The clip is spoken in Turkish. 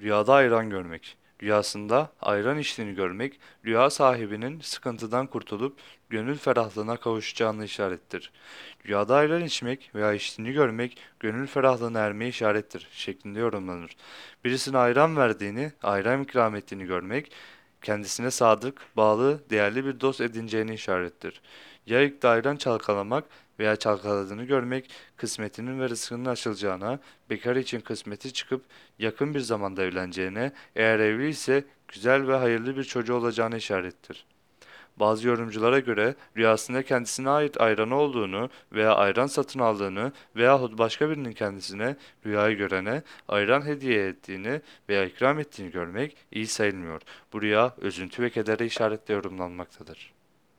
Rüyada ayran görmek. Rüyasında ayran içtiğini görmek, rüya sahibinin sıkıntıdan kurtulup gönül ferahlığına kavuşacağını işarettir. Rüyada ayran içmek veya içtiğini görmek, gönül ferahlığına ermeye işarettir şeklinde yorumlanır. Birisine ayran verdiğini, ayran ikram ettiğini görmek, kendisine sadık, bağlı, değerli bir dost edineceğini işarettir. Yayıkta ayran çalkalamak veya çalkaladığını görmek, kısmetinin ve rızkının açılacağına, bekar için kısmeti çıkıp yakın bir zamanda evleneceğine, eğer evli ise güzel ve hayırlı bir çocuğu olacağına işarettir. Bazı yorumculara göre rüyasında kendisine ait ayranı olduğunu veya ayran satın aldığını veyahut başka birinin kendisine rüyayı görene ayran hediye ettiğini veya ikram ettiğini görmek iyi sayılmıyor. Bu rüya üzüntü ve kedere işaretle yorumlanmaktadır.